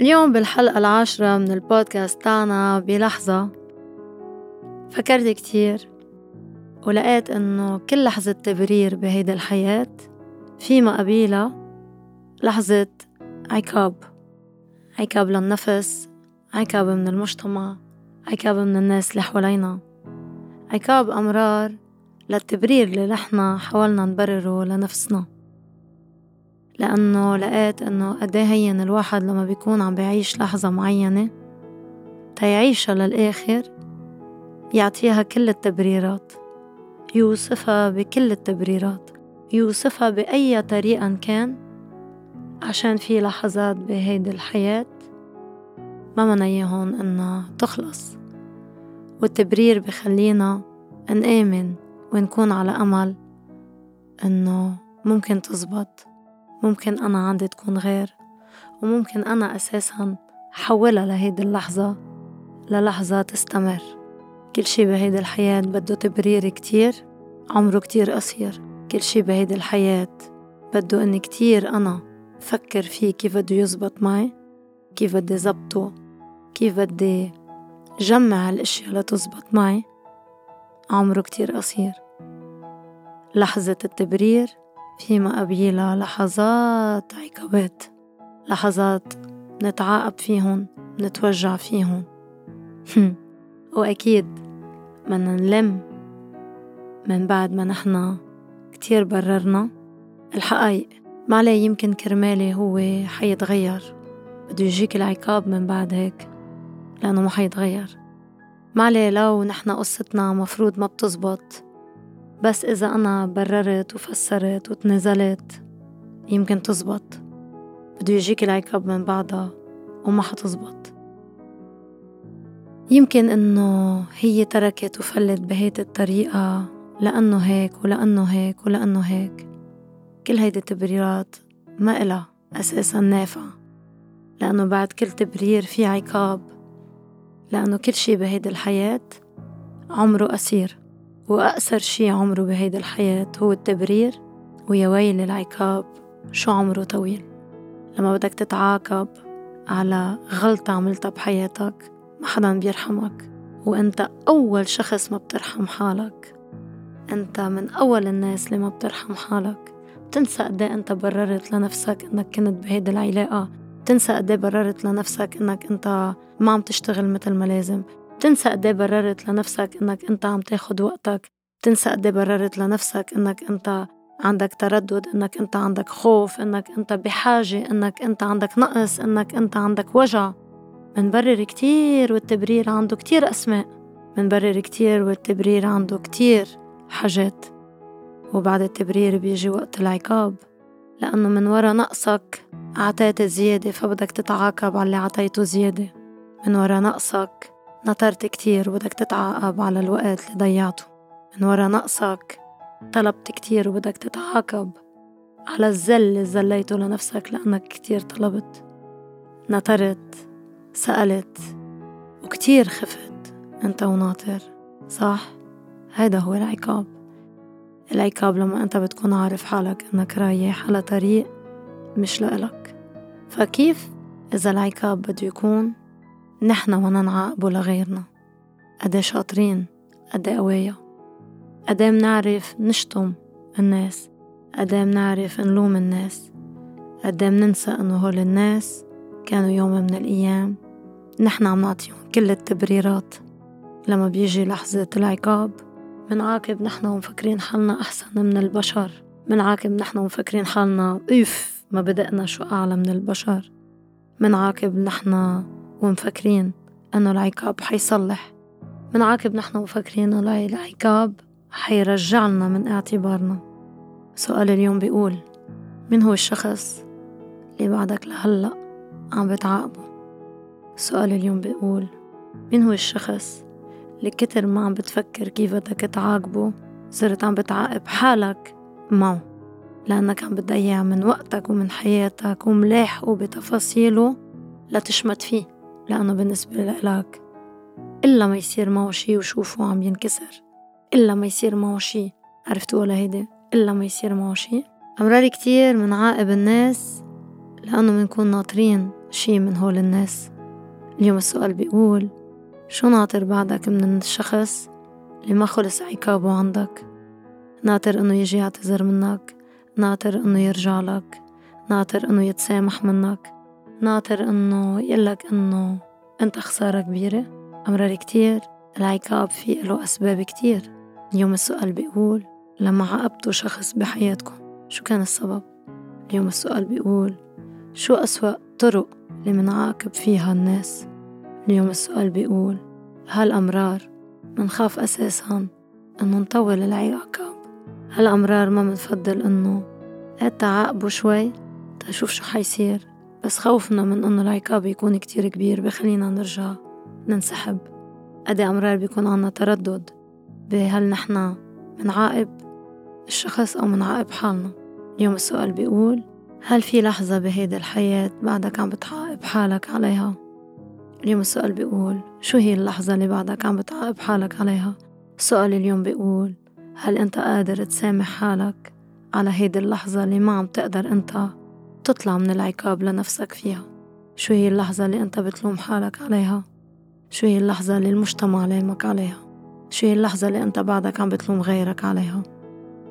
اليوم بالحلقة العاشرة من البودكاست تاعنا بلحظة. فكرت كتير ولقيت إنه كل لحظة تبرير بهيدي الحياة في ما قبيلها لحظة عقاب. عقاب للنفس عقاب من المجتمع عقاب من الناس اللي حوالينا عقاب أمرار للتبرير اللي نحنا حاولنا نبرره لنفسنا. لأنه لقيت إنه قديه هين الواحد لما بيكون عم بيعيش لحظة معينة تيعيشها للآخر يعطيها كل التبريرات يوصفها بكل التبريرات يوصفها بأي طريقة كان عشان في لحظات بهيدي الحياة ما منيهن إنها تخلص. والتبرير بخلينا نآمن ونكون على أمل إنه ممكن تزبط. ممكن أنا عندي تكون غير وممكن أنا أساسا حولها لهيدي اللحظة للحظة تستمر. كل شي بهيدي الحياة بده تبرير كتير عمره كتير قصير. كل شي بهيدي الحياة بده إني كتير أنا فكر فيه كيف بده يزبط معي كيف بدي زبطه كيف بدي جمع الأشياء لتزبط معي. عمره كتير قصير. لحظة التبرير فيما قبيلها لحظات عقابات لحظات نتعاقب فيهن نتوجع فيهن. وأكيد بدنا نلم من بعد ما نحنا كتير بررنا. الحقايق ما عليه يمكن كرمالي هو حيتغير. بده يجيك العقاب من بعد هيك لأنه ما حيتغير. ما عليه لو نحنا قصتنا مفروض ما بتزبط. بس إذا أنا بررت وفسرت وتنازلت يمكن تزبط. بده يجيك العقاب من بعدها وما حتزبط. يمكن إنه هي تركت وفلت بهيدي الطريقة لأنه هيك ولأنه هيك ولأنه هيك. كل هيدي التبريرات ما إلها أساسا نافع لأنه بعد كل تبرير في عقاب لأنه كل شي بهيدي الحياة عمره قصير وأقصر شي عمره بهيدي الحياة هو التبرير ويا ويل العقاب شو عمره طويل. لما بدك تتعاقب على غلطة عملتها بحياتك ما حدا بيرحمك وأنت أول شخص ما بترحم حالك. أنت من أول الناس اللي ما بترحم حالك. بتنسى قد أنت بررت لنفسك إنك كنت بهيدي العلاقة. بتنسى قد بررت لنفسك إنك أنت ما عم تشتغل مثل ما لازم. بتنسى قد بررت لنفسك إنك أنت عم تاخد وقتك بتنسى قد بررت لنفسك إنك أنت عندك تردد إنك أنت عندك خوف إنك أنت بحاجة إنك أنت عندك نقص إنك أنت عندك وجع. منبرر كتير والتبرير عنده كتير أسماء. منبرر كتير والتبرير عنده كتير حاجات. وبعد التبرير بيجي وقت العقاب. لأنه من ورا نقصك عطيت زيادة فبدك تتعاقب على اللي عطيته زيادة. من ورا نقصك نطرت كتير وبدك تتعاقب على الوقت اللي ضيعته. من ورا نقصك طلبت كتير وبدك تتعاقب على الزل اللي زليته لنفسك لأنك كتير طلبت. نطرت سألت وكتير خفت. أنت وناطر صح؟ هيدا هو العقاب. العقاب لما أنت بتكون عارف حالك إنك رايح على طريق مش لإلك. فكيف إذا العقاب بده يكون نحنا بدنا نعاقبه لغيرنا قد شاطرين قد قوايا قد منعرف نشتم الناس. قد منعرف نلوم الناس. قد مننسى إنه هول الناس كانوا يوم من الأيام نحن عم نعطيهم كل التبريرات. لما بيجي لحظة العقاب منعاقب نحن ومفكرين حالنا أحسن من البشر. منعاقب نحن ومفكرين حالنا أوف ما بدأنا شو أعلى من البشر. منعاقب نحن ومفكرين إنه العقاب حيصلح. منعاقب نحن ومفكرين إنه العقاب حيرجعنا من اعتبارنا. سؤال اليوم بيقول مين هو الشخص اللي بعدك لهلأ عم بتعاقبه؟ سؤال اليوم بيقول مين هو الشخص اللي كتر ما عم بتفكر كيف بدك تعاقبه صرت عم بتعاقب حالك معه؟ لأنك عم بتضيع من وقتك ومن حياتك وملاحقه بتفاصيله لتشمت فيه. لأنه بالنسبة لك إلا ما يصير معه شي وشوفه عم ينكسر إلا ما يصير معه شي عرفتوا ولا هيدي؟ إلا ما يصير معه شي. أمرار كتير من عاقب الناس لأنه منكون ناطرين شي من هول الناس. اليوم السؤال بيقول شو ناطر بعدك من الشخص اللي ما خلص عقابه عندك؟ ناطر إنه يجي يعتذر منك ناطر إنه يرجع لك ناطر إنه يتسامح منك. ناطر إنه يقلك إنه أنت خسارة كبيرة. أمرار كتير العقاب في له أسباب كتير. اليوم السؤال بيقول لما عاقبتوا شخص بحياتكم شو كان السبب؟ اليوم السؤال بيقول شو أسوأ طرق اللي منعاقب فيها الناس؟ اليوم السؤال بيقول هل أمرار منخاف أساسا إنه نطول العقاب؟ هل أمرار ما منفضل إنه تعاقبوا شوي تشوف شو حيصير؟ بس خوفنا من إنه العقاب يكون كتير كبير بخلينا نرجع ننسحب قد أمرار بيكون عنا تردد بهل نحنا منعاقب الشخص أو منعاقب حالنا اليوم السؤال بيقول هل في لحظة بهيدي الحياة بعدك عم بتعاقب حالك عليها؟ اليوم السؤال بيقول شو هي اللحظة اللي بعدك عم بتعاقب حالك عليها؟ السؤال اليوم بيقول هل أنت قادر تسامح حالك على هيدي اللحظة اللي ما عم تقدر أنت تطلع من العقاب لنفسك فيها؟ شو هي اللحظة اللي أنت بتلوم حالك عليها؟ شو هي اللحظة اللي المجتمع لامك عليها؟ شو هي اللحظة اللي أنت بعدك عم بتلوم غيرك عليها؟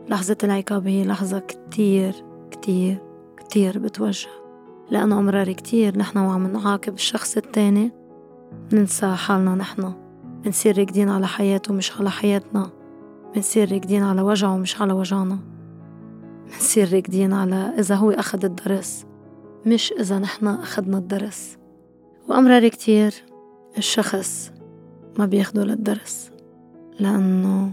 لحظة العقاب هي لحظة كتير كتير كتير بتوجع لأنه أمرار كتير نحن وعم نعاقب الشخص التاني ننسى حالنا نحن بنصير راكدين على حياته مش على حياتنا بنصير راكدين على وجعه مش على وجعنا بنصير راكدين على إذا هو أخد الدرس مش إذا نحن أخدنا الدرس. وأمرار كتير الشخص ما بياخده للدرس لأنه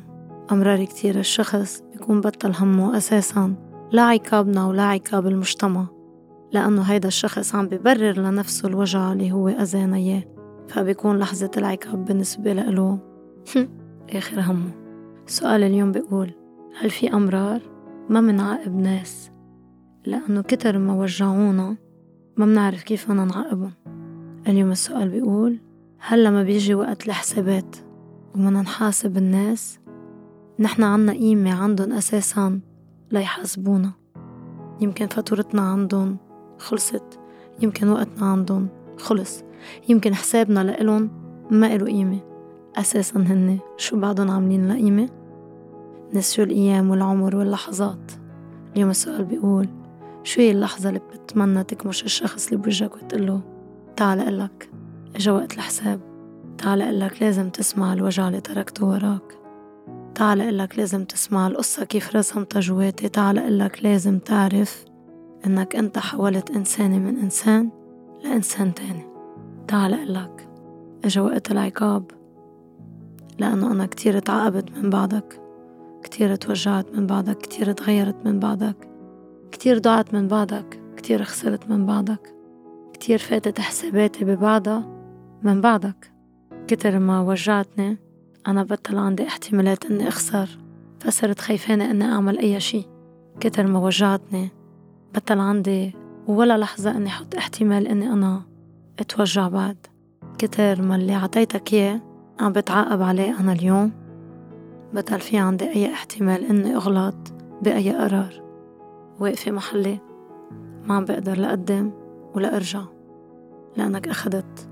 أمرار كتير الشخص بيكون بطل همه أساسا لا عقابنا ولا عقاب المجتمع لأنه هيدا الشخص عم ببرر لنفسه الوجع اللي هو أذانا إياه فبيكون لحظة العقاب بالنسبة له. آخر همه. سؤال اليوم بيقول هل في أمرار؟ ما منعاقب ناس لأنه كتر ما وجعونا ما منعرف كيف بدنا نعاقبهم. اليوم السؤال بيقول هل لما بيجي وقت الحسابات ومنا نحاسب الناس نحن عنا قيمة عندن أساسا ليحاسبونا؟ يمكن فاتورتنا عندن خلصت يمكن وقتنا عندن خلص يمكن حسابنا لإلن ما إله قيمة. أساسا هن شو بعدن عاملين لقيمة؟ نسيوا الأيام والعمر واللحظات. اليوم السؤال بيقول شو هي اللحظة اللي بتتمنى تكمش الشخص اللي بوجهك وتقله تعال قلك إجا وقت الحساب. تعال قلك لازم تسمع الوجع اللي تركته وراك. تعال قلك لازم تسمع القصة كيف رسمتها جواتي. تعال قلك لازم تعرف إنك أنت حولت إنسانة من إنسان لإنسان تاني. تعال قلك إجا وقت العقاب لأنه أنا كتير تعقبت من بعدك. كتير توجعت من بعدك كتير تغيرت من بعدك كتير ضاعت من بعدك كتير خسرت من بعدك كتير فاتت حساباتي ببعضها من بعدك. كتر ما وجعتني أنا بطل عندي احتمالات إني أخسر فصرت خايفانة إني أعمل أي شي. كتر ما وجعتني بطل عندي ولا لحظة إني حط احتمال إني أنا أتوجع بعد. كتر ما اللي عطيتك إياه عم بتعاقب عليه أنا اليوم. بطل في عندي أي احتمال إني أغلط بأي قرار. واقفة محلي ما عم بقدر لأقدم ولا أرجع لأنك أخدت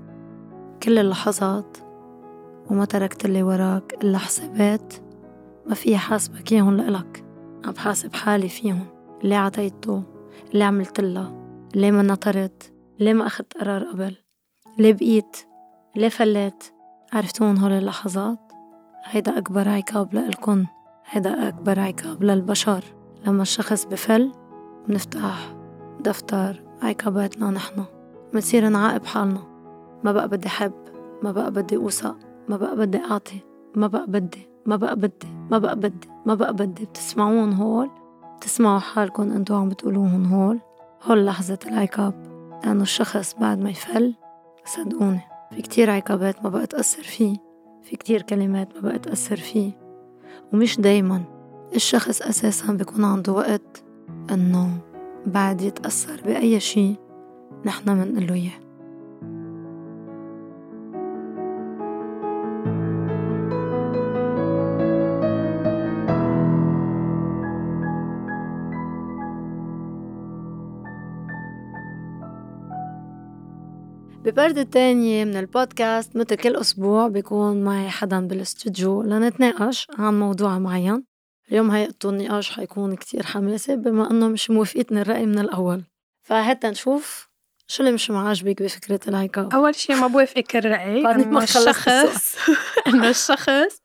كل اللحظات وما تركت اللي وراك إلا حسابات ما في حاسبك إياهم لإلك. عم بحاسب حالي فيهم اللي عطيته اللي عملت لها ليه ما نطرت ليه ما أخدت قرار قبل ليه بقيت ليه فليت عرفتون هول اللحظات؟ هيدا أكبر عقاب لإلكن هيدا أكبر عقاب للبشر لما الشخص بفل بنفتح دفتر. عقاباتنا نحن. بنصير نعاقب حالنا. ما بقى بدي حب ما بقى بدي أوثق ما بقى بدي أعطي ما بقى بدي ما بقى بدي ما بقى بدي ما بقى بدي. بتسمعون هول؟ بتسمعوا حالكم انتو عم بتقولوهن هول؟ هول لحظة العقاب. لأنه الشخص بعد ما يفل صدقوني في كتير عقابات ما بقى تأثر فيه. في كتير كلمات ما بقى تأثر فيه. ومش دايما الشخص أساسا بيكون عنده وقت إنه بعد يتأثر بأي شي نحنا منقله إياه. ببردة تانية من البودكاست مثل كل أسبوع بيكون معي حدا بالاستوديو لنتناقش عن موضوع معين. اليوم هيئته النقاش حيكون كتير حماسي بما إنه مش موافقتني الرأي من الأول. فهتا نشوف شو اللي مش معاجبك بفكرة العقاب؟ أول شي ما بوافقك الرأي إنه الشخص إنه الشخص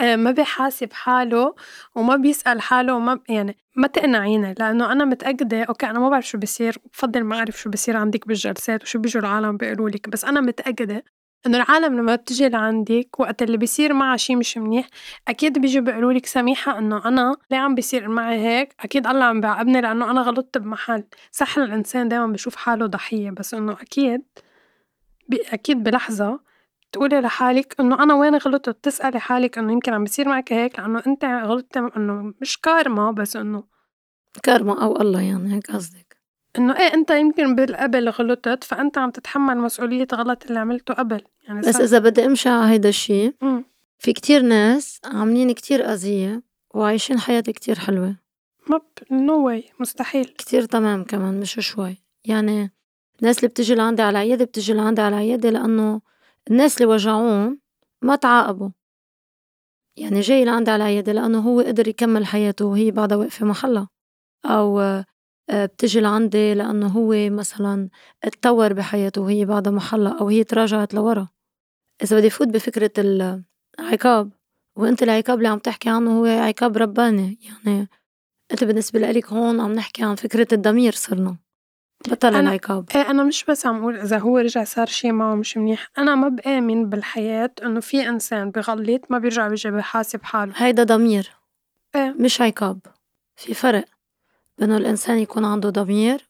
ما بيحاسب حاله وما بيسأل حاله وما يعني ما تقنعيني لأنه أنا متأكدة أوكي أنا ما بعرف شو بصير بفضل ما أعرف شو بصير عندك بالجلسات وشو بيجوا العالم بيقولوا لك بس أنا متأكدة إنه العالم لما بتجي لعندك وقت اللي بيصير معها شي مش منيح أكيد بيجوا بيقولوا لك سميحة إنه أنا ليه عم بيصير معي هيك؟ أكيد الله عم بيعاقبني لأنه أنا غلطت بمحل. صح الإنسان دايما بشوف حاله ضحية بس إنه أكيد أكيد بلحظة تقولي لحالك إنه أنا وين غلطت؟ تسألي حالك إنه يمكن عم بيصير معك هيك لأنه أنت غلطتي إنه مش كارما بس إنه كارما أو الله يعني هيك قصدك. إنه إيه أنت يمكن بالقبل غلطت فأنت عم تتحمل مسؤولية غلط اللي عملته قبل. يعني بس إذا بدي أمشي على هيدا الشي في كتير ناس عاملين كتير أذية وعايشين حياة كتير حلوة. ما no way مستحيل. كتير تمام كمان مش شوي. يعني الناس اللي بتجي لعندي على العيادة بتجي لعندي على العيادة لأنه الناس اللي وجعون ما تعاقبوا. يعني جاي لعندي على العيادة لأنه هو قدر يكمل حياته وهي بعدها واقفة محلها. أو آه، بتجي لعندي لأنه هو مثلا اتطور بحياته وهي بعدها محلها أو هي تراجعت لورا. إذا بدي فوت بفكرة العقاب وأنت العقاب اللي عم تحكي عنه هو عقاب رباني. يعني أنت بالنسبة لإلك هون عم نحكي عن فكرة الضمير صرنا. بطل العقاب. إيه أنا مش بس عم أقول إذا هو رجع صار شي معه مش منيح. أنا ما بآمن بالحياة إنه في إنسان بغلط ما بيرجع بيجي بحاسب حاله. هيدا ضمير. إيه. مش عقاب. في فرق بإنه الإنسان يكون عنده ضمير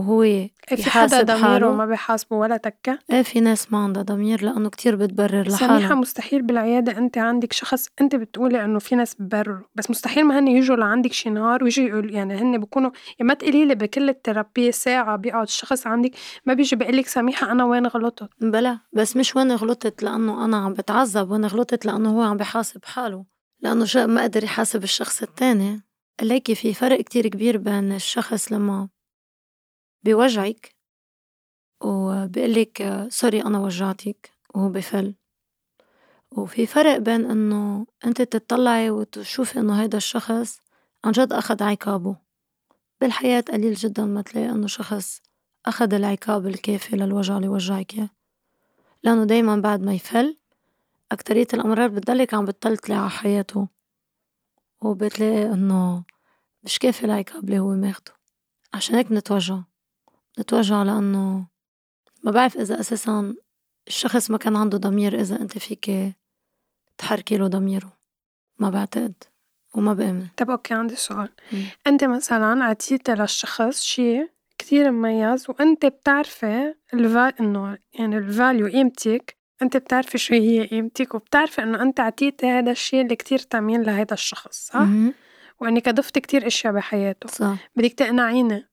وهو إيه، في حدا ضميره ما بيحاسبه ولا تكة؟ إيه في ناس ما عندها ضمير لأنه كتير بتبرر لحالها سميحة مستحيل بالعيادة أنت عندك شخص أنت بتقولي إنه في ناس ببرروا بس مستحيل ما هن يجوا لعندك شي نهار ويجوا يقول يعني هن بكونوا يعني ما تقولي لي بكل الثيرابي ساعة بيقعد الشخص عندك ما بيجي بيقول لك سميحة أنا وين غلطت؟ بلا بس مش وين غلطت لأنه أنا عم بتعذب وين غلطت؟ لأنه هو عم بحاسب حاله لأنه ما قدر يحاسب الشخص التاني. ليكي في فرق كتير كبير بين الشخص لما بيوجعك وبيقلك سوري أنا وجعتك. وهو بفل وفي فرق بين إنه أنت تطلعي وتشوفي إنه هيدا الشخص عن جد أخد عقابه. بالحياة قليل جدا ما تلاقي إنه شخص أخد العقاب الكافي للوجع اللي وجعك إياه. لأنه دايما بعد ما يفل أكترية الأمراض بتضلك عم بتطلعي على حياته وبتلاقي إنه مش كافي العقاب اللي هو ماخده. عشان هيك نتوجع نتوجع لأنه ما بعرف إذا أساسا الشخص ما كان عنده ضمير إذا أنت فيك تحركي له ضميره. ما بعتقد وما بآمن. طب okay عندي سؤال. م. أنت مثلا عطيتي للشخص شيء كتير مميز وأنت بتعرفي ال value إنه يعني ال value قيمتك أنت بتعرفي شو هي قيمتك وبتعرفي إنه أنت عطيتي هذا الشيء اللي كتير تأمين لهذا الشخص صح؟ م- وإنك ضفتي كتير أشياء بحياته. صح. بدك تقنعيني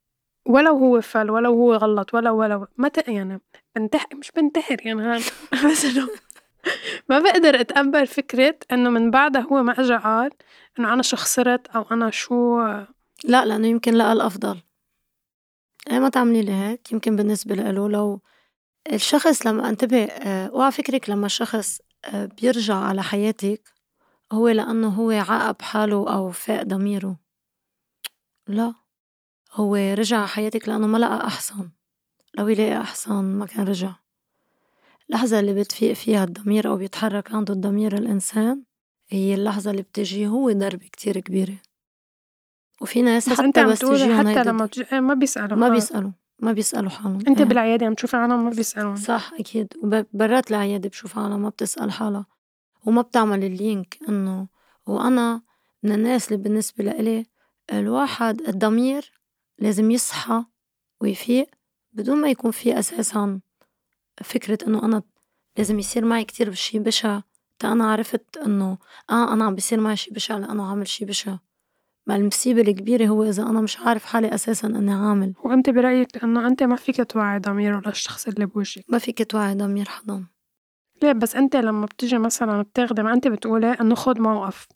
ولو هو فل ولو هو غلط ولو ولو ما ت... يعني بنتحر مش بنتحر يعني بس إنه ما بقدر أتقبل فكرة إنه من بعدها هو ما اجى قال إنه أنا شو خسرت أو أنا شو. لا لأنه يمكن لقى الأفضل. إيه ما تعملي لي هيك. يمكن بالنسبة له لو الشخص لما انتبه آه، وعلى فكرك لما الشخص آه، بيرجع على حياتك هو لأنه هو عاقب حاله أو فاق ضميره. لا. هو رجع حياتك لأنه ما لقى أحسن لو يلاقي أحسن ما كان رجع. اللحظة اللي بتفيق فيها الضمير أو بيتحرك عنده الضمير الإنسان هي اللحظة اللي بتجي هو ضربة كتير كبيرة. وفي ناس بس حتى أنت بس تجي حتى لما تجي إيه، ما بيسألوا ما بيسألوا ما بيسألوا حالهم أنت إيه. بالعيادة عم تشوف عالم ما بيسألوا. صح أكيد. وبرات العيادة بشوف عالم ما بتسأل حالها. وما بتعمل اللينك إنه وأنا من الناس اللي بالنسبة لإلي الواحد الضمير لازم يصحى ويفيق بدون ما يكون في أساسا فكرة إنه أنا لازم يصير معي كتير شي بشع تا أنا عرفت إنه آه أنا عم بيصير معي شي بشع لأنه عامل شي بشع. ما المصيبة الكبيرة هو إذا أنا مش عارف حالي أساسا إني عامل. وأنت برأيك إنه أنت ما فيك توعي ضميره للشخص اللي بوجهك؟ ما فيك توعي ضمير حدا. ليه؟ بس أنت لما بتيجي مثلا بتاخدي ما أنت بتقولي إنه خد موقف.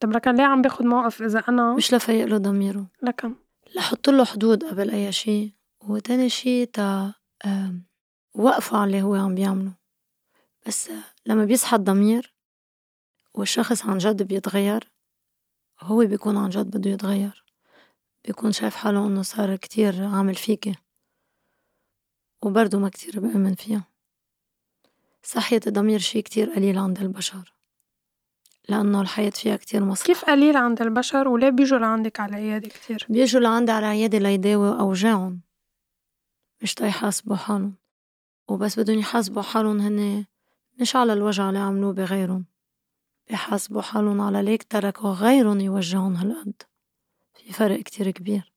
طب لكن ليه عم باخد موقف إذا أنا مش لفيق له ضميره؟ لكن لحط له حدود قبل أي شي وتاني شي تا على اللي هو عم بيعمله. بس لما بيصحى الضمير والشخص عن جد بيتغير هو بيكون عن جد بده يتغير. بيكون شايف حاله إنه صار كتير عامل فيكي. وبرضه ما كتير بآمن فيها. صحية الضمير شي كتير قليل عند البشر. لأنه الحياة فيها كتير مصلحة كيف قليل عند البشر وليه بيجوا لعندك على العيادة كتير؟ بيجوا لعندي على العيادة ليداووا أوجاعهم مش تيحاسبوا حالهم. وبس بدهم يحاسبوا حالهم هن مش على الوجع اللي عملوه بغيرهم بيحاسبوا حالهم على ليك تركوا غيرهم يوجعون هالقد. في فرق كتير كبير.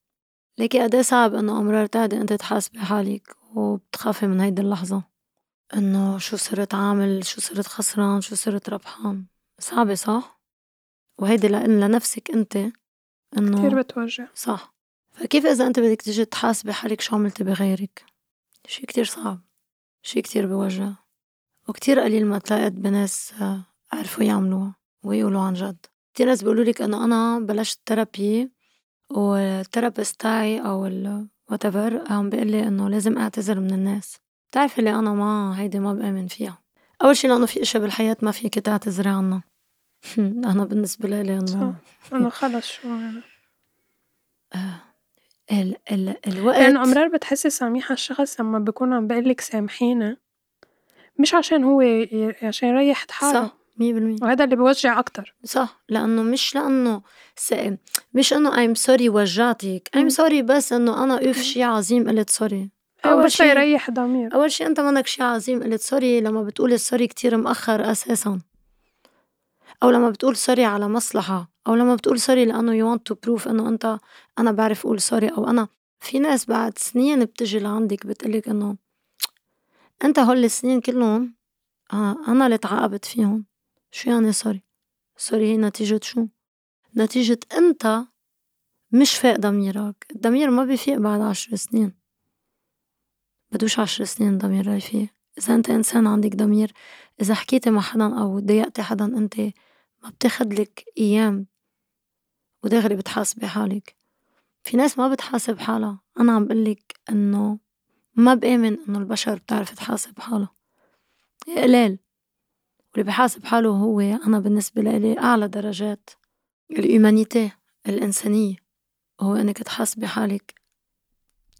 ليكي قدي صعب إنه أمرار تعدي أنت تحاسبي حالك وبتخافي من هيدي اللحظة؟ إنه شو صرت عامل شو صرت خسران شو صرت ربحان. صعبة صح؟ وهيدي لنفسك أنت إنه كتير بتوجع. صح. فكيف إذا أنت بدك تيجي تحاسبي حالك شو عملتي بغيرك؟ شي كتير صعب. شي كتير بوجع. وكتير قليل ما تلاقيت بناس آه، عرفوا يعملوها ويقولوا عن جد. كتير ناس بيقولوا لك إنه أنا بلشت therapy وال therapist تاعي أو ال whatever عم بيقول لي إنه لازم أعتذر من الناس. بتعرفي اللي أنا ما هيدي ما بآمن فيها. أول شي لأنه في أشياء بالحياة ما فيك تعتذري عنها. أنا بالنسبة لي إنه أنا خلص شو يعني آه، ال ال الوقت لأنه أمرار بتحسي سامحة الشخص لما بيكون عم بيقول لك سامحيني مش عشان هو عشان يريح حاله. صح مية بالمية. وهذا اللي بوجع أكتر. صح لأنه مش لأنه س... مش إنه I'm sorry وجعتك. I'm sorry بس إنه أنا أوف شي عظيم قلت سوري أول شي يريح ضمير. أول شي أنت منك شي عظيم. قلت sorry لما بتقول ال sorry كتير مأخر أساسا. أو لما بتقول sorry على مصلحة. أو لما بتقول sorry لأنه you want to prove إنه أنت أنا بعرف أقول sorry أو أنا. في ناس بعد سنين بتجي لعندك بتقلك إنه أنت هول السنين كلّن آه أنا اللي تعاقبت فيهم. شو يعني sorry؟ sorry هي نتيجة شو؟ نتيجة أنت مش فاق ضميرك. الضمير ما بيفيق بعد عشر سنين. بدوش عشر سنين ضمير يفيق إذا أنت إنسان عندك ضمير إذا حكيتي مع حدا أو ضايقتي حدا أنت ما بتاخدلك أيام ودغري بتحاسبي حالك في ناس ما بتحاسب حالها أنا عم بقلك إنه ما بآمن إنه البشر بتعرف تحاسب حالها قلال واللي بحاسب حاله هو أنا بالنسبة لإلي أعلى درجات الإيمانيتي الإنسانية هو إنك تحاسبي حالك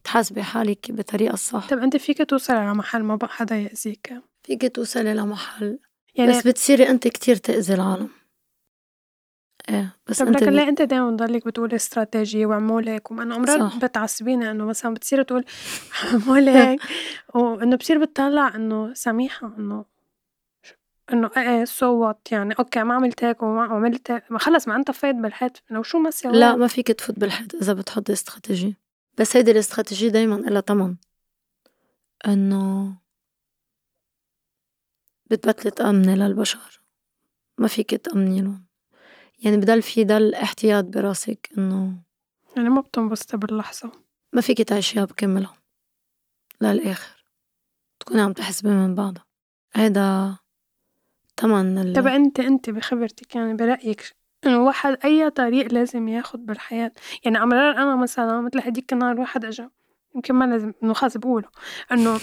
تحاسبي حالك بطريقة الصح طب أنت فيك توصلي لمحل ما بقى حدا يأذيك؟ فيك توصلي لمحل يعني بس بتصيري أنت كتير تأذي العالم. إيه بس طب أنت لكن ليه أنت دايما بتضلك بتقول استراتيجية واعملوا لك وما انه امرار بتعصبيني إنه مثلا بتصير تقول اعملوا لك وإنه بصير بتطلع إنه سميحة إنه إنه إيه so what يعني okay ما عملت هيك وما عملت هيك ما خلص ما أنت فايت بالحيط. انه شو ما سويت؟ لا ما فيك تفوت بالحيط إذا بتحطي استراتيجية بس هيدي الاستراتيجية دايما إلها تمن إنه بتبطلي تأمني للبشر. ما فيك تأمني لهم. يعني بضل في ضل احتياط براسك إنه يعني ما بتنبسطي باللحظة. ما فيكي تعيشيها بكملها. للآخر. تكوني عم تحسبي من بعضها. هيدا تمن ال... طب انت أنت بخبرتك يعني برأيك انه واحد أي طريق لازم ياخد بالحياة. يعني عمران أنا مثلا مثل هديك النهار واحد إجا. يمكن ما لازم إنه خلص بقوله. إنه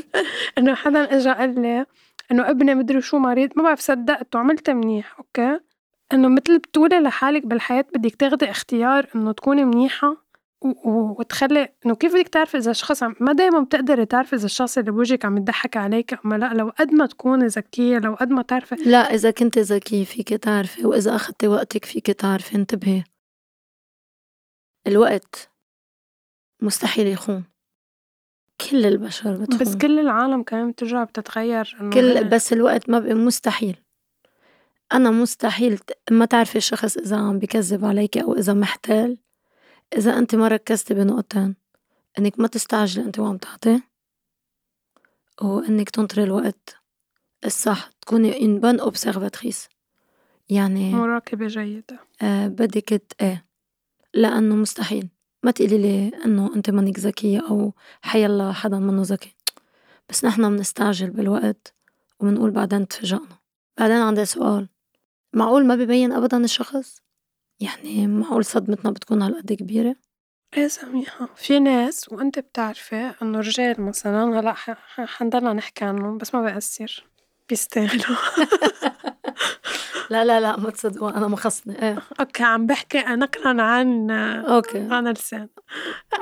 إنه حدا إجا قال لي إنه ابني مدري شو مريض ما بعرف صدقته عملت منيح أوكي؟ إنه متل بتقولي لحالك بالحياة بدك تاخدي اختيار إنه تكوني منيحة. وتخلي إنه كيف بدك تعرفي إذا الشخص عم ما دايما بتقدري تعرفي إذا الشخص اللي بوجهك عم يضحك عليك أما لا لو قد ما تكوني ذكية لو قد ما تعرفي لا إذا كنت ذكية فيك تعرفي وإذا أخدتي وقتك فيك تعرفي انتبهي. الوقت مستحيل يخون. كل البشر بتخون. بس كل العالم كمان بترجع بتتغير إنه كل بس الوقت ما بقى مستحيل. أنا مستحيل ما تعرفي الشخص إذا عم بكذب عليك أو إذا محتال. إذا أنت ما ركزتي بنقطتين إنك ما تستعجلي أنت وعم تعطي وإنك تنطري الوقت الصح تكوني إن بان أوبسيرفاتريس يعني مراقبة جيدة. آه بدك إيه لأنه مستحيل. ما تقولي لي إنه أنت منك ذكية أو حيالله حدا منه ذكي. بس نحنا بنستعجل بالوقت وبنقول بعدين تفاجئنا. بعدين عندي سؤال. معقول ما ببين أبدا الشخص؟ يعني معقول صدمتنا بتكون هالقد كبيرة؟ إيه سميحة في ناس وأنت بتعرفي إنه رجال مثلا هلأ حنضلنا نحكي عنهم بس ما بأثر بيستاهلوا. لا لا لا ما تصدقوا أنا ما خصني. إيه. okay عم بحكي نقلا عن okay. عن لسان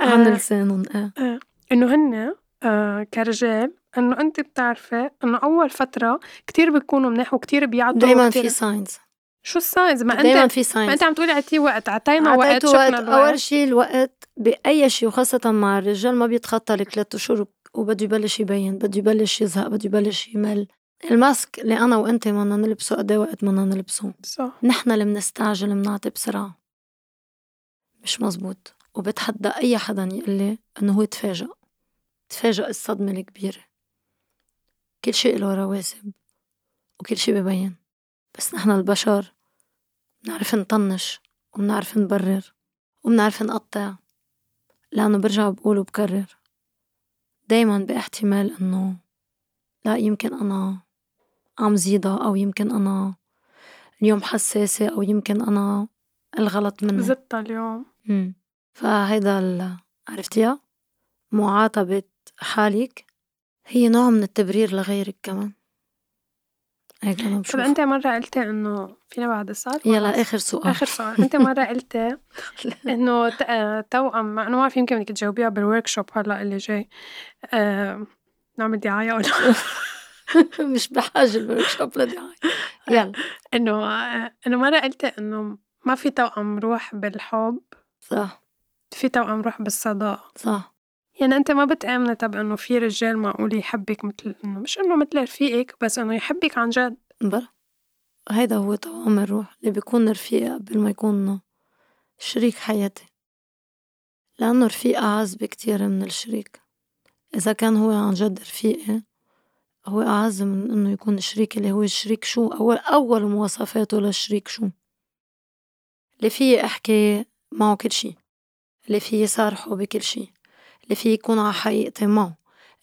عن لسانهم إيه, إيه. إنه هن آه كرجال إنه أنت بتعرفي إنه أول فترة كتير بيكونوا منيح وكتير بيعطوا دايما في signs شو ال signs ما انت دايما في signs ما أنت عم تقولي اعطيه وقت اعطينا وقت شفنا وقت. أول شيء الوقت بأي شيء وخاصة مع الرجال ما بيتخطى الثلاث اشهر وبده يبلش يبين بده يبلش يزهق بده يبلش يمل. ال mask اللي أنا وأنت بدنا نلبسه قد وقت بدنا نلبسه؟ صح. نحن اللي بنستعجل بنعطي بسرعة. مش مزبوط. وبتحدى أي حدا يقول لي إنه هو تفاجأ تفاجأ الصدمة الكبيرة. كل شيء له رواسب وكل شيء ببين. بس نحن البشر بنعرف نطنش وبنعرف نبرر وبنعرف نقطع لأنه برجع بقول وبكرر دايما باحتمال إنه لا يمكن أنا عم زيدها أو يمكن أنا اليوم حساسة أو يمكن أنا الغلط مني زدتها اليوم. مم. فهيدا عرفتيها؟ معاتبة حالك. هي نوع من التبرير لغيرك كمان. هيك طب أنت مرة قلتي إنه فينا بعد السؤال يلا آخر سؤال. آخر سؤال. أنت مرة قلتي إنه توأم أنا ما بعرف يمكن بدك تجاوبيها بالورك شوب هلا اللي جاي. أه... نعمل دعاية ولا مش بحاجة الورك شوب لدعاية. يلا. إنه إنه مرة قلتي إنه ما في توأم روح بالحب. صح. في توأم روح بالصداقة صح. يعني أنت ما بتآمني طب إنه في رجال معقول يحبك مثل إنه مش إنه مثل رفيقك بس إنه يحبك عن جد. بلا هيدا هو توأم الروح اللي بيكون رفيق قبل ما يكون شريك حياتي. لأنه رفيق أعز بكتير من الشريك. إذا كان هو عن جد رفيقي هو أعز من إنه يكون شريكي اللي هو الشريك شو؟ أول أول مواصفاته للشريك شو؟ اللي فيي أحكي معه كل شي. اللي فيي صارحه بكل شي. اللي فيه يكون على حقيقتي معه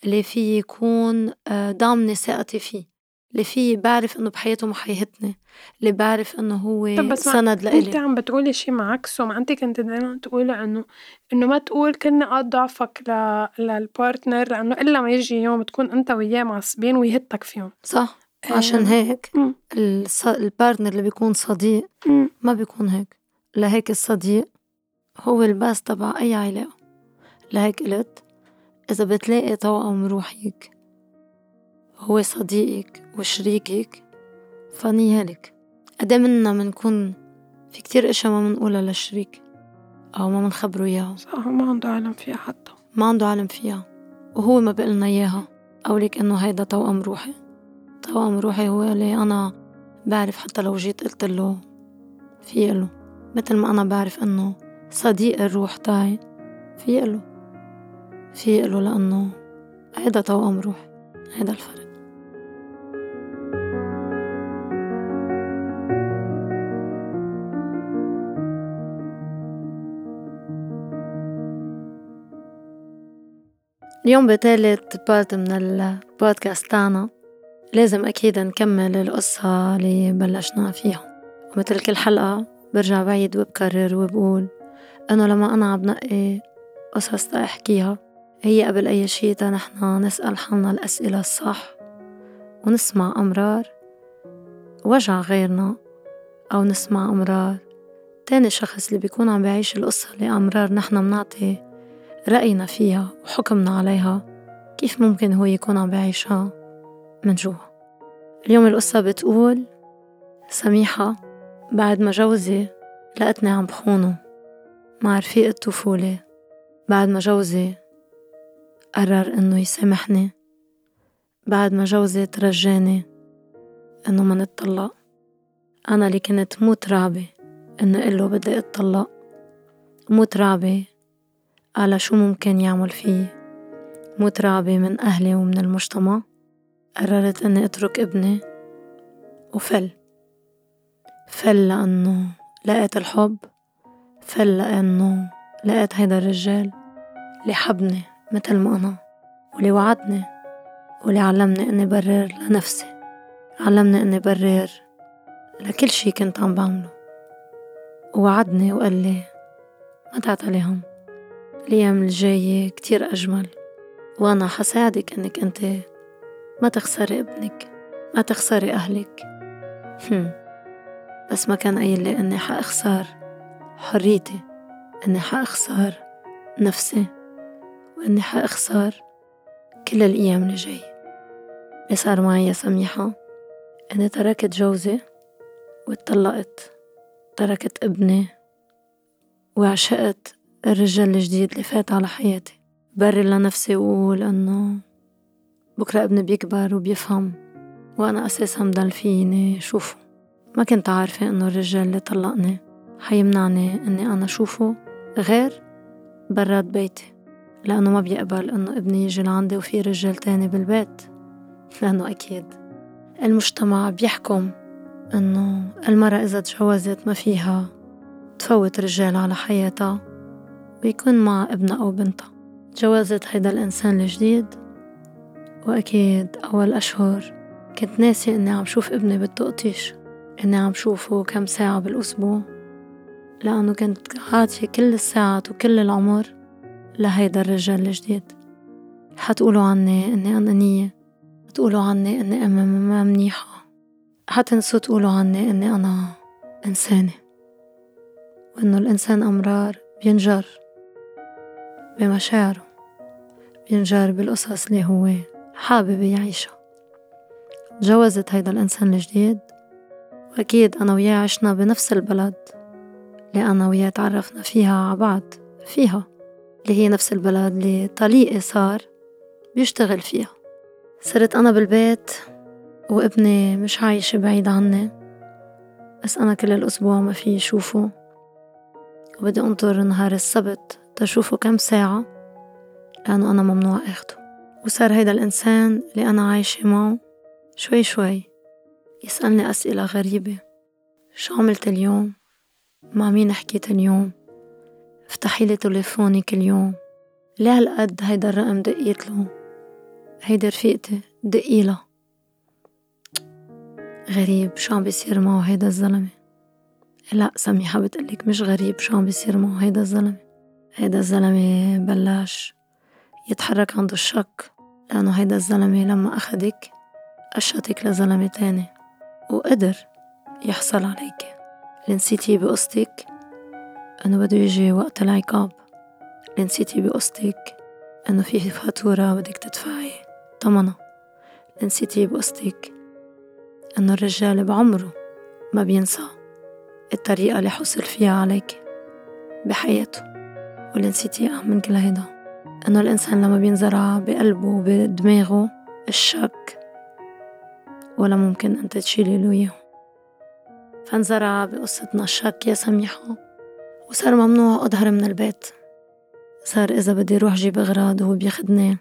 اللي فيه يكون آه، ضامنة ثقتي فيه اللي فيه بعرف إنه بحياته ما حيهتني اللي بعرف إنه هو طب بس سند لإلي. انت عم بتقولي شي معكسه ما انت كنت دايما تقولي إنه إنه ما تقول كل نقاط ضعفك ل... لل partner لإنه إلا ما يجي يوم تكون أنت وياه معصبين ويهتك فيهم. صح عشان هيك الص... ال partner اللي بيكون صديق ما بيكون هيك لهيك الصديق هو ال base تبع أي علاقة لهيك قلت إذا بتلاقي توأم روحك هو صديقك وشريكك فنيالك قد منا منكون في كتير إشياء ما منقولها للشريك أو ما منخبره إياها. صح ما عنده علم فيها حتى. ما عنده علم فيها وهو ما بقلنا إياها. لك إنه هيدا توأم روحي. توأم روحي هو اللي أنا بعرف حتى لو جيت قلت له في له مثل ما أنا بعرف إنه صديق الروح تاعي في له في له لأنه هيدا توأم روح هيدا الفرق. اليوم بتالت بارت من البودكاست تاعنا. لازم أكيد نكمل القصة اللي بلشنا فيها. ومثل كل حلقة برجع بعيد وبكرر وبقول إنه لما أنا عم بنقي قصص لأحكيها هي قبل أي شي تا نحنا نسأل حالنا الأسئلة الصح ونسمع أمرار وجع غيرنا أو نسمع أمرار. تاني شخص اللي بيكون عم بيعيش القصة اللي أمرار نحنا منعطي رأينا فيها وحكمنا عليها كيف ممكن هو يكون عم بيعيشها من جوا؟ اليوم القصة بتقول سميحة بعد ما جوزي لقتني عم بخونه مع رفيق الطفولة بعد ما جوزي قرر إنه يسامحني بعد ما جوزي ترجاني إنه ما نتطلق. أنا اللي كنت مو ترعبة إنه قله بدي أتطلق. مو ترعبة على شو ممكن يعمل فيي. مو ترعبة من أهلي ومن المجتمع. قررت إني أترك ابني وفل. فل لأنه لقيت الحب. فل لأنه لقيت هيدا الرجال اللي حبني. مثل ما أنا واللي وعدني واللي علمني إني برر لنفسي علمني إني برر لكل شي كنت عم بعمله. ووعدني وقال لي ما تعتلي هم الأيام الجاية كتير أجمل وأنا حساعدك إنك أنت ما تخسري ابنك ما تخسري أهلك. هم. بس ما كان قايل لي إني حأخسر حريتي إني حأخسر نفسي. وإني حأخسر كل الأيام اللي جاي. اللي صار معي يا سميحة. إني تركت جوزي واتطلقت. تركت ابني وعشقت الرجال الجديد اللي فات على حياتي. برر لنفسي وقول إنه بكرة ابني بيكبر وبيفهم وأنا أساسا مضل فيني شوفه. ما كنت عارفة إنه الرجال اللي طلقني حيمنعني إني أنا شوفه غير برات بيتي. لأنه ما بيقبل إنه ابني يجي لعندي وفي رجال تاني بالبيت لأنه أكيد. المجتمع بيحكم إنه المرأة إذا تجوزت ما فيها تفوت رجال على حياتها ويكون مع ابنها أو بنتها. جوازت هيدا الإنسان الجديد وأكيد أول أشهر كنت ناسي إني عم شوف ابني بالتقطيش إني عم شوفه كم ساعة بالأسبوع لأنه كنت عاطية كل الساعات وكل العمر لهيدا الرجال الجديد. حتقولوا عني إني أنانية حتقولوا عني إني أم ما منيحة. حتنسوا تقولوا عني إني أنا إنسانة. وإنه الإنسان أمرار بينجر بمشاعره بينجر بالقصص اللي هو حابب يعيشها. تجوزت هيدا الإنسان الجديد وأكيد أنا وياه عشنا بنفس البلد اللي أنا وياه تعرفنا فيها عبعض فيها. اللي هي نفس البلد اللي طليقي صار بيشتغل فيها. صرت أنا بالبيت وابني مش عايش بعيد عني بس أنا كل الأسبوع ما في شوفه وبدي أنطر نهار السبت تشوفه كم ساعة لأنه أنا ممنوع أخده. وصار هيدا الإنسان اللي أنا عايشة معه شوي شوي يسألني أسئلة غريبة. شو عملت اليوم؟ مع مين حكيت اليوم؟ افتحي لي تليفوني كل يوم. ليه هالقد هيدا الرقم دقيت له. هيدي رفيقتي دقيلة غريب شو عم بيصير معه هيدا الزلمة. لا سميحة بتقلك مش غريب شو عم بيصير معه هيدا الزلمة. هيدا الزلمة بلش يتحرك عنده الشك لأنه هيدا الزلمة لما أخدك قشتك لزلمة تاني. وقدر يحصل عليك اللي نسيتي بقصتك. إنه بده يجي وقت العقاب. نسيتي بقصتك إنه في فاتورة بدك تدفعي اللي نسيتي بقصتك إنه الرجال بعمره ما بينسى الطريقة اللي حصل فيها عليك بحياته. واللي أهم من كل هيدا. إنه الإنسان لما بينزرع بقلبه وبدماغه الشك ولا ممكن أنت تشيلي له إياه. فانزرع بقصتنا الشك يا سميحة. وصار ممنوع أظهر من البيت. صار إذا بدي روح جيب أغراض وهو بياخدني.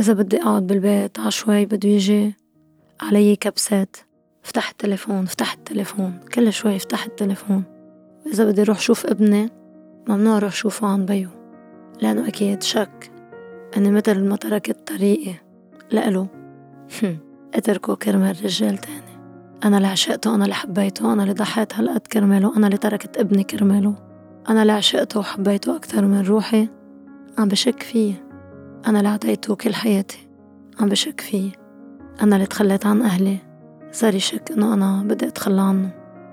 إذا بدي أقعد بالبيت عشوائي بده يجي علي كبسات. فتح التليفون فتح التليفون. كل شوي فتح التليفون. إذا بدي روح شوف ابني ممنوع روح شوفه عن بيو. لأنه أكيد شك أني مثل ما تركت طريقي لإله. اتركه كرمال رجال تاني. أنا اللي عشقته أنا اللي حبيته أنا اللي ضحيت هالقد كرماله أنا اللي تركت ابني كرماله. أنا اللي عشقته وحبيته أكتر من روحي عم بشك فيه. أنا اللي عطيته كل حياتي عم بشك فيه. أنا اللي تخليت عن أهلي. صار يشك إنه أنا بدي أتخلى عنه.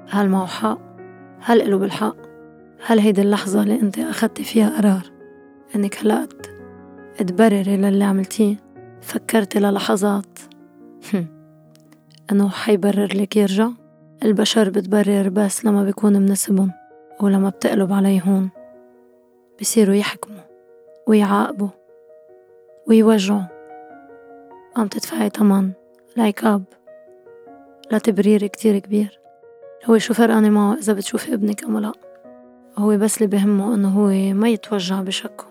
هل معه حق؟ هل إله بالحق؟ هل هيدي اللحظة اللي أنت أخدتي فيها قرار إنك هلأت تبرري للي عملتيه؟ فكرتي للحظات. إنه حيبرر لك يرجع؟ البشر بتبرر بس لما بيكون مناسبهم. ولما بتقلب عليهم بصيروا يحكموا ويعاقبوا ويوجعوا. عم تدفعي تمن لعقاب لتبرير كتير كبير. هو شو فرقاني معه إذا بتشوفي ابنك أم لأ؟ هو بس اللي بهمه إنه هو ما يتوجع بشكه.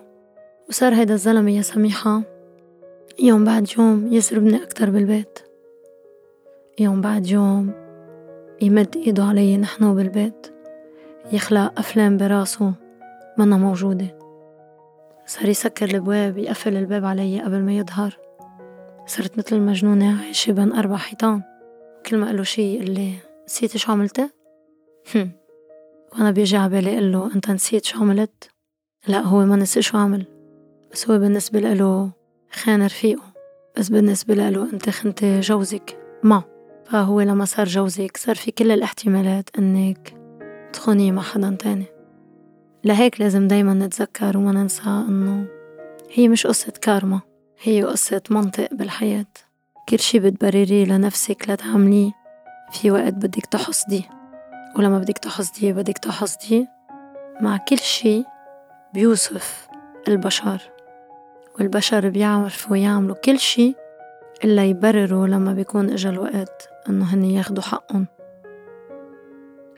وصار هيدا الزلمة يا سميحة يوم بعد يوم يسربني أكتر بالبيت. يوم بعد يوم يمد إيده علي نحن بالبيت يخلق أفلام براسه. منا موجودة. صار يسكر البواب يقفل الباب علي قبل ما يظهر. صرت مثل المجنونة عايشة بين أربع حيطان. كل ما قله شي يقول لي نسيتي شو عملت؟ وأنا بيجي عبالي قله أنت نسيت شو عملت؟ لا هو ما نسي شو عمل. بس هو بالنسبة له خان رفيقه بس بالنسبة له أنت خنتي جوزك. ما. فهو لما صار جوزك صار في كل الاحتمالات أنك تخوني مع حدا تاني. لهيك لازم دايما نتذكر وما ننسى أنه هي مش قصة كارما هي قصة منطق بالحياة. كل شي بتبرريه لنفسك لتعمليه. في وقت بدك تحصديه. ولما بدك تحصديه بدك تحصديه مع كل شي بيوصف البشر. والبشر بيعرفوا يعملوا كل شي إلا يبرروا لما بيكون إجا الوقت إنه هن ياخدوا حقهم.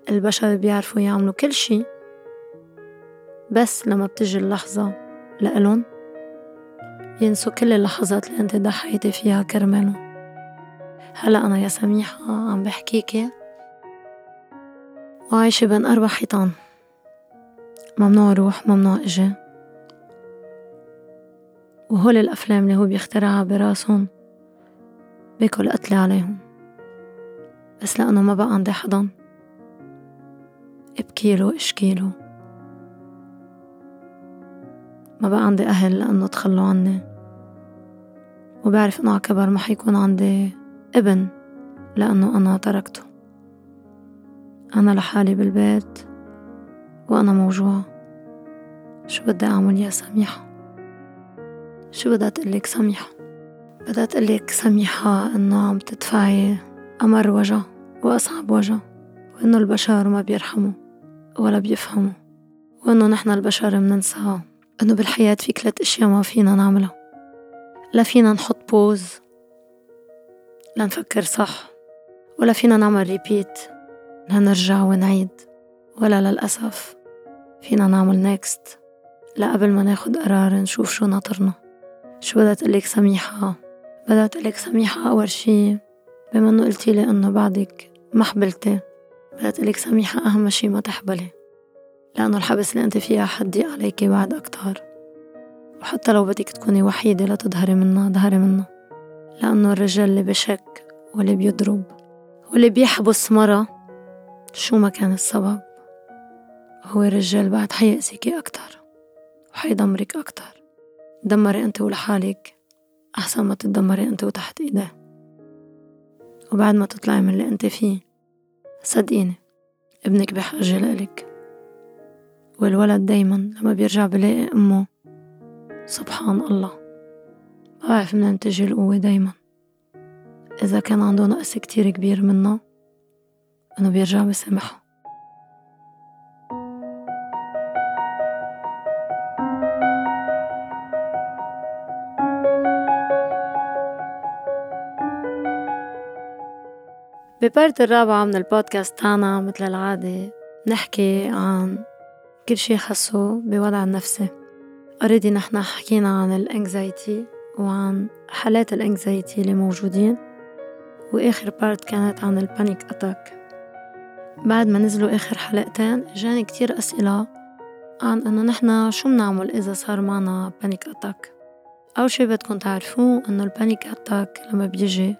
البشر بيعرفوا يعملوا كل شي. بس لما بتجي اللحظة لإلن ينسوا كل اللحظات اللي انت ضحيتي فيها كرماله هلا أنا يا سميحة عم بحكيكي وعايشة بين أربع حيطان. ممنوع روح ممنوع إجي. وهول الأفلام اللي هو بيخترعها براسهم باكل قتلي عليهم. بس لأنه ما بقى عندي حضن. ابكيله اشكيله ما بقى عندي أهل لأنه تخلوا عني. وبعرف إنه عكبر ما حيكون عندي ابن لأنه أنا تركته. أنا لحالي بالبيت وأنا موجوعة شو بدي أعمل يا سميحة؟ شو بدها تقلك سميحة؟ بدها تقلك سميحة إنه عم تدفعي أمر وجع وأصعب وجع وإنه البشر ما بيرحموا. ولا بيفهموا. وإنه نحن البشر مننسى إنه بالحياة في ثلاث أشياء ما فينا نعملها. لا فينا نحط بوز لنفكر صح. ولا فينا نعمل repeat لنرجع ونعيد. ولا للأسف فينا نعمل next لا قبل ما ناخد قرار نشوف شو ناطرنا. شو بدها تقلك سميحة؟ بدها تقلك سميحة أول شي. بما إنه قلتيلي إنه بعدك ما تقلك سميحة أهم شي ما تحبلي لأنه الحبس اللي أنت فيها حدي عليكي بعد أكتر. وحتى لو بدك تكوني وحيدة لا تظهري منها ظهري منها. لأنه الرجال اللي بشك واللي بيضرب واللي بيحبس مرة شو ما كان السبب هو الرجال بعد حيأذيكي أكتر وحيدمرك أكتر. دمري أنت ولحالك أحسن ما تتدمري أنت وتحت إيديه. وبعد ما تطلعي من اللي أنت فيه صدقيني ابنك بحاجة لإلك. والولد دايما لما بيرجع بلاقي أمه. سبحان الله. بعرف منين تجي القوة دايما. إذا كان عنده نقص كتير كبير منها إنه بيرجع بسامحها ببارت الرابعة من البودكاست تاعنا مثل العادة نحكي عن كل شي خصو بوضع النفسي already نحنا حكينا عن ال anxiety وعن حالات ال anxiety اللي موجودين وآخر part كانت عن ال panic attack بعد ما نزلوا آخر حلقتين جاني كتير أسئلة عن إنه نحنا شو بنعمل إذا صار معنا panic attack أول شي بدكم تعرفوه إنه ال panic attack لما بيجي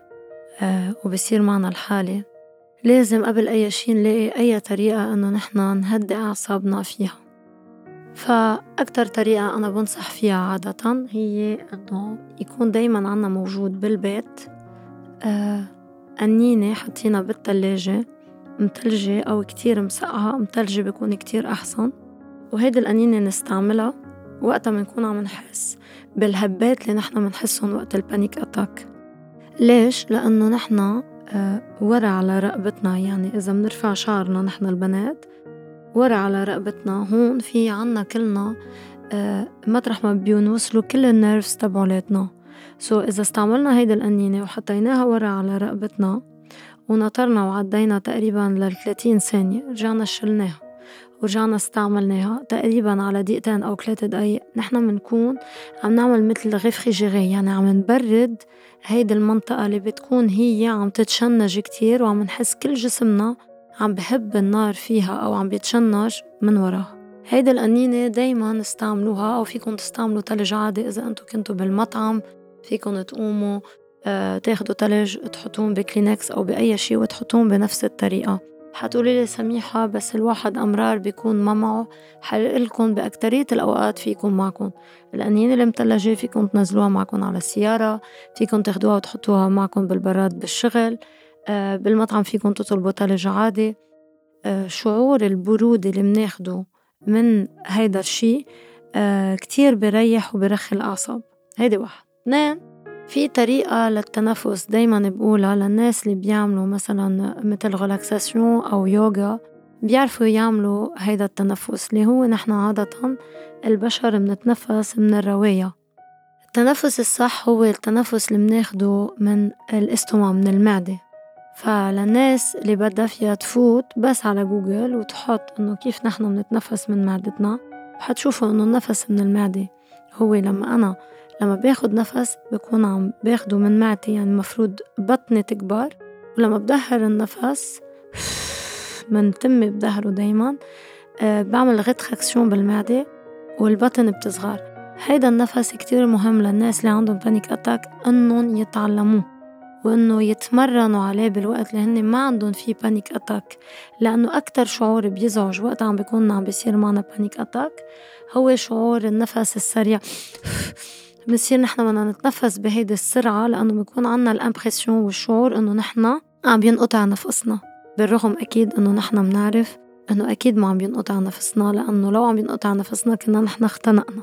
وبصير معنا الحالة. لازم قبل أي شي نلاقي أي طريقة إنه نحنا نهدي أعصابنا فيها. فأكتر طريقة أنا بنصح فيها عادة هي إنه يكون دايما عنا موجود بالبيت. آه قنينة حطينا بالتلاجة متلجة أو كتير مسقعة متلجة بيكون كتير أحسن. وهيدي القنينة نستعملها وقتها بنكون عم نحس بالهبات اللي نحنا بنحسهم وقت البانيك أتاك. ليش؟ لأنه نحنا آه، ورا على رقبتنا يعني إذا بنرفع شعرنا نحن البنات ورا على رقبتنا هون في عنا كلنا آه، مطرح ما بينوصلوا كل ال nerves تبعولاتنا so so إذا استعملنا هيدي القنينة وحطيناها ورا على رقبتنا ونطرنا وعدينا تقريبا لل 30 ثانية رجعنا شلناها ورجعنا استعملناها تقريبا على دقيقتين أو ثلاثة دقايق نحن بنكون عم نعمل مثل refrigerate يعني عم نبرد هيدي المنطقة اللي بتكون هي عم تتشنج كتير وعم نحس كل جسمنا عم بهب النار فيها أو عم بيتشنج من وراها. هيدي القنينة دايما استعملوها أو فيكم تستعملوا تلج عادي إذا أنتو كنتوا بالمطعم. فيكم تقوموا آه تاخدوا تلج تحطوهم بكلينكس أو بأي شي وتحطوهم بنفس الطريقة. حتقولي لي سميحة بس الواحد أمرار بيكون ما معه. حقلكن بأكترية الأوقات فيكم معكم القنينة المتلجة فيكم تنزلوها معكم على السيارة فيكم تاخدوها وتحطوها معكم بالبراد بالشغل. آه بالمطعم فيكم تطلبوا تلج عادي. آه شعور البرودة اللي مناخده من هيدا الشي آه كتير بريح وبرخي الأعصاب. هيدي واحد. اثنين في طريقة للتنفس دايما بقولها للناس اللي بيعملوا مثلا مثل غلاكساسيون أو يوغا بيعرفوا يعملوا هيدا التنفس اللي هو نحن عادة البشر منتنفس من الرواية التنفس الصح هو التنفس اللي مناخده من الاستوما من المعدة. فللناس اللي بدها فيها تفوت بس على جوجل وتحط إنه كيف نحن منتنفس من معدتنا حتشوفوا إنه النفس من المعدة. هو لما أنا لما باخد نفس بكون عم باخده من معدتي يعني المفروض بطني تكبر. ولما بضهر النفس من تمي بضهره دايما أه بعمل rétraction بالمعدة والبطن بتصغر. هيدا النفس كتير مهم للناس اللي عندهم panic attack إنهم يتعلموه وإنه يتمرنوا عليه بالوقت اللي هن ما عندهم فيه panic attack لأنه أكتر شعور بيزعج وقت عم بيكون عم بيصير معنا panic attack هو شعور النفس السريع. بنصير نحن بدنا نتنفس بهيدي السرعة لأنه بيكون عنا ال impression والشعور إنه نحن عم بينقطع نفسنا. بالرغم أكيد إنه نحن بنعرف إنه أكيد ما عم بينقطع نفسنا لأنه لو عم بينقطع نفسنا كنا نحن اختنقنا.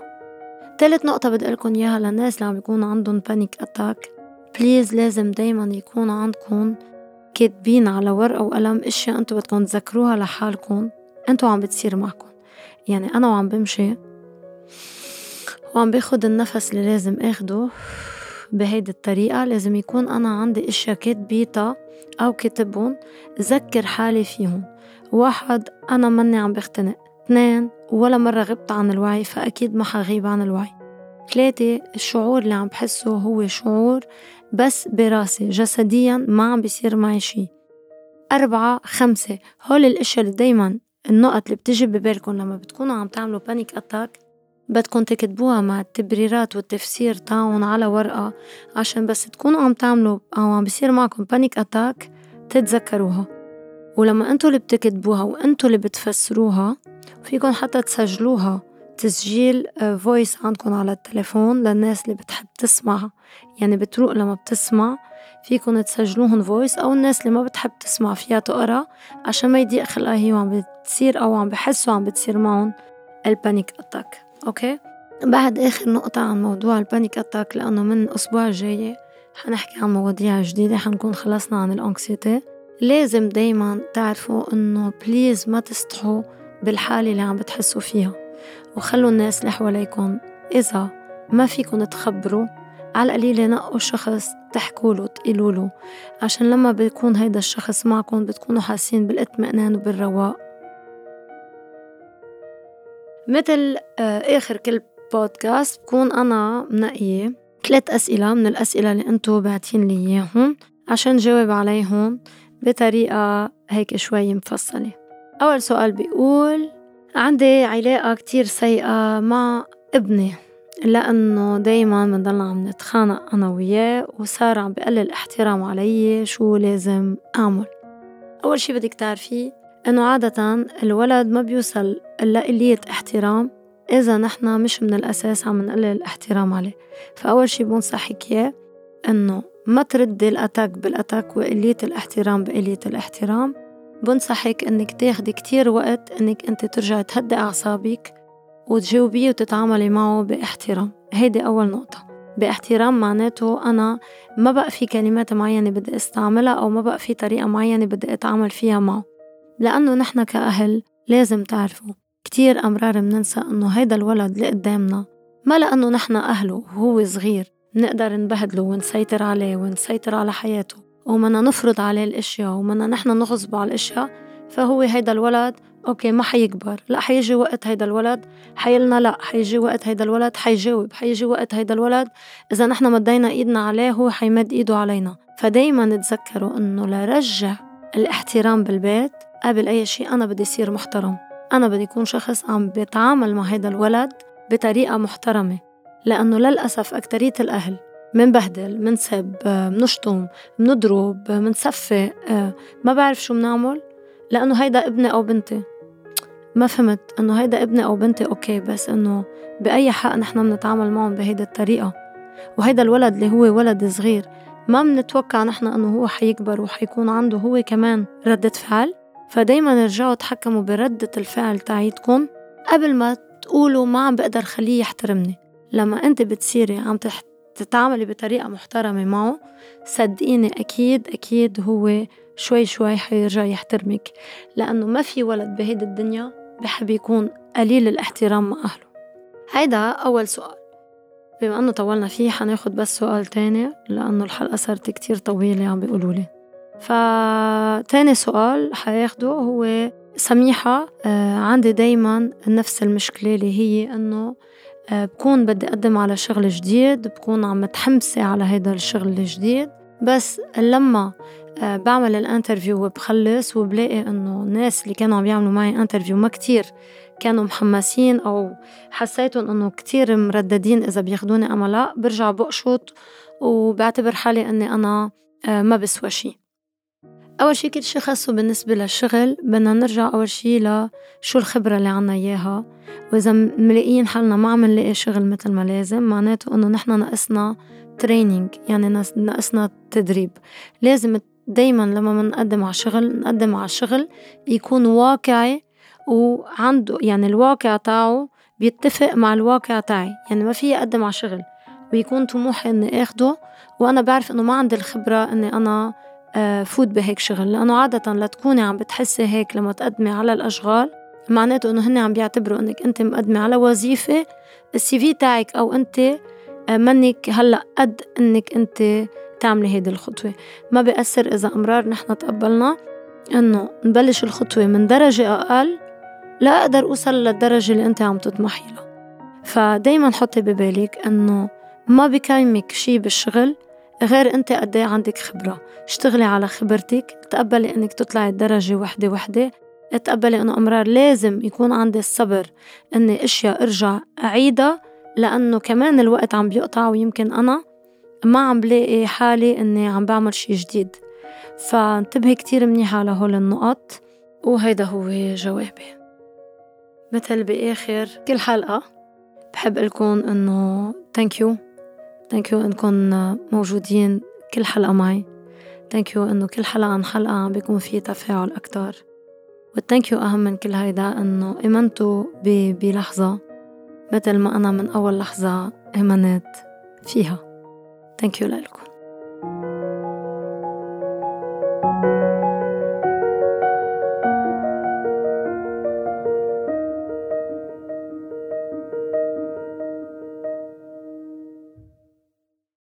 تالت نقطة بدي لكم إياها للناس اللي عم بيكون عندهم panic attack please لازم دايما يكون عندكم كاتبين على ورقة وقلم إشياء انتو بدكم تذكروها لحالكم. انتو عم بتصير معكم. يعني أنا وعم بمشي وعم باخد النفس اللي لازم آخده بهيدي الطريقة. لازم يكون أنا عندي أشياء كاتبيتا أو كاتبهم ذكر حالي فيهم. واحد أنا مني عم بختنق اثنين ولا مرة غبت عن الوعي فأكيد ما حغيب عن الوعي. ثلاثة الشعور اللي عم بحسه هو شعور بس براسي جسديا ما عم بيصير معي شي. أربعة خمسة. هول الأشياء اللي دايما النقط اللي بتجي ببالكم لما بتكونوا عم تعملوا panic attack بدكن تكتبوها مع التبريرات والتفسير تاعون على ورقة عشان بس تكونوا عم تعملوا أو عم بيصير معكم panic attack تتذكروها. ولما انتو اللي بتكتبوها وانتو اللي بتفسروها فيكن حتى تسجلوها تسجيل voice آه، عندكم على التليفون للناس اللي بتحب تسمع يعني بتروق لما بتسمع فيكن تسجلوهن voice أو الناس اللي ما بتحب تسمع فيها تقرأ عشان ما يضيق خلقها هي وعم بتصير أو عم بحسوا عم بتصير معهم ال panic attack okay. بعد آخر نقطة عن موضوع ال panic attack لأنه من الأسبوع الجاي حنحكي عن مواضيع جديدة حنكون خلصنا عن ال anxiety. لازم دايما تعرفوا إنه please ما تستحوا بالحالة اللي عم بتحسوا فيها. وخلوا الناس اللي حواليكم إذا ما فيكم تخبروا على القليل نقوا شخص تحكوا له تقولوا له. عشان لما بيكون هيدا الشخص معكم بتكونوا حاسين بالإطمئنان وبالرواق. مثل آه، آخر كل بودكاست بكون أنا منقية ثلاث أسئلة من الأسئلة اللي أنتو بعتين لي إياهم عشان جاوب عليهم بطريقة هيك شوي مفصلة. أول سؤال بيقول عندي علاقة كتير سيئة مع ابني لأنه دايما بنضلنا عم نتخانق أنا وياه وصار عم بقلل احترام علي شو لازم أعمل. أول شي بدك تعرفيه إنه عادة الولد ما بيوصل لقلية احترام إذا نحنا مش من الأساس عم نقلل الاحترام عليه. فأول شي بنصحك إياه إنه ما تردي الأتاك بالأتاك وقلية الاحترام بقلية الاحترام. بنصحك إنك تاخدي كتير وقت إنك أنت ترجعي تهدي أعصابك وتجاوبيه وتتعاملي معه باحترام. هيدي أول نقطة. باحترام معناته أنا ما بقى في كلمات معينة بدي أستعملها أو ما بقى في طريقة معينة بدي أتعامل فيها معه. لأنه نحن كأهل لازم تعرفوا كتير أمرار مننسى إنه هيدا الولد اللي قدامنا ما لأنه نحن أهله وهو صغير. نقدر نبهدله ونسيطر عليه ونسيطر على حياته. ومنا نفرض عليه الأشياء ومنا نحن نغصبه على الأشياء فهو هيدا الولد أوكي ما حيكبر. لا حيجي وقت هيدا الولد حيلنا لا حيجي وقت هيدا الولد حيجاوب. حيجي وقت هيدا الولد إذا نحن مدينا إيدنا عليه هو حيمد إيده علينا. فدايما تذكروا إنه لرجع الاحترام بالبيت قبل أي شيء أنا بدي صير محترم. أنا بدي أكون شخص عم بيتعامل مع هيدا الولد بطريقة محترمة لأنه للأسف أكترية الأهل منبهدل منسب منشطم منضرب منصفق ما بعرف شو منعمل لأنه هيدا ابني أو بنتي ما فهمت إنه هيدا ابني أو بنتي أوكي بس إنه بأي حق نحن بنتعامل معهم بهيدي الطريقة. وهيدا الولد اللي هو ولد صغير ما منتوقع نحن إنه هو حيكبر وحيكون عنده هو كمان ردة فعل. فدايما رجعوا تحكموا بردة الفعل تاعيتكم. قبل ما تقولوا ما عم بقدر خليه يحترمني. لما أنت بتصيري عم تتعاملي بطريقة محترمة معه صدقيني أكيد أكيد هو شوي شوي حيرجع يحترمك. لأنه ما في ولد بهيدي الدنيا بحب يكون قليل الاحترام مع أهله. هيدا أول سؤال. بما أنه طولنا فيه حناخد بس سؤال تاني لأنه الحلقة صارت كتير طويلة عم بيقولوا لي. فتاني سؤال حياخده هو سميحة آه عندي دايما نفس المشكلة اللي هي أنه آه بكون بدي أقدم على شغل جديد بكون عم متحمسة على هيدا الشغل الجديد بس لما آه بعمل ال interview وبخلص وبلاقي إنه الناس اللي كانوا عم يعملوا معي interview ما كتير كانوا محمسين أو حسيتهم إنه كتير مترددين إذا بياخدوني ام لا برجع بقشط وبعتبر حالي إني أنا ما بسوى شي. أول شي كل شي خاصه بالنسبة للشغل بدنا نرجع أول شي لشو الخبرة اللي عنا إياها. وإذا ملاقيين حالنا ما عم نلاقي شغل مثل ما لازم معناته إنه نحن ناقصنا training يعني ناقصنا تدريب. لازم دايما لما بنقدم على شغل نقدم على شغل يكون واقعي وعنده يعني الواقع تاعه بيتفق مع الواقع تاعي. يعني ما في أقدم على شغل ويكون طموحي إني آخده وأنا بعرف إنه ما عندي الخبرة إني أنا فوت بهيك شغل. لأنه عادة لتكوني عم بتحسي هيك لما تقدمي على الأشغال معناته إنه هن عم بيعتبروا إنك أنت مقدمة على وظيفة السي في تاعك أو أنت آه، منك هلأ قد إنك أنت تعملي هيدي الخطوة. ما بيأثر إذا أمرار نحن تقبلنا إنه نبلش الخطوة من درجة أقل لا أقدر أوصل للدرجة اللي أنت عم تطمحي لها فدايما حطي ببالك إنه ما بكلمك شي بالشغل. غير أنت قد إيه عندك خبرة. اشتغلي على خبرتك تقبلي إنك تطلعي درجة وحدة وحدة. تقبلي إنه أمرار لازم يكون عندي الصبر إني أشياء أرجع أعيدها لأنه كمان الوقت عم بيقطع ويمكن أنا ما عم بلاقي حالي إني عم بعمل شي جديد. فانتبهي كتير منيح على هول النقط وهيدا هو جوابي. مثل بآخر كل حلقة بحب لكم إنه thank you thank you إنكم موجودين كل حلقة معي. thank you إنه كل حلقة عن حلقة عم بيكون في تفاعل أكتر. وال thank you أهم من كل هيدا إنه إمنتوا بلحظة مثل ما أنا من أول لحظة آمنت فيها. ثانك يو لكم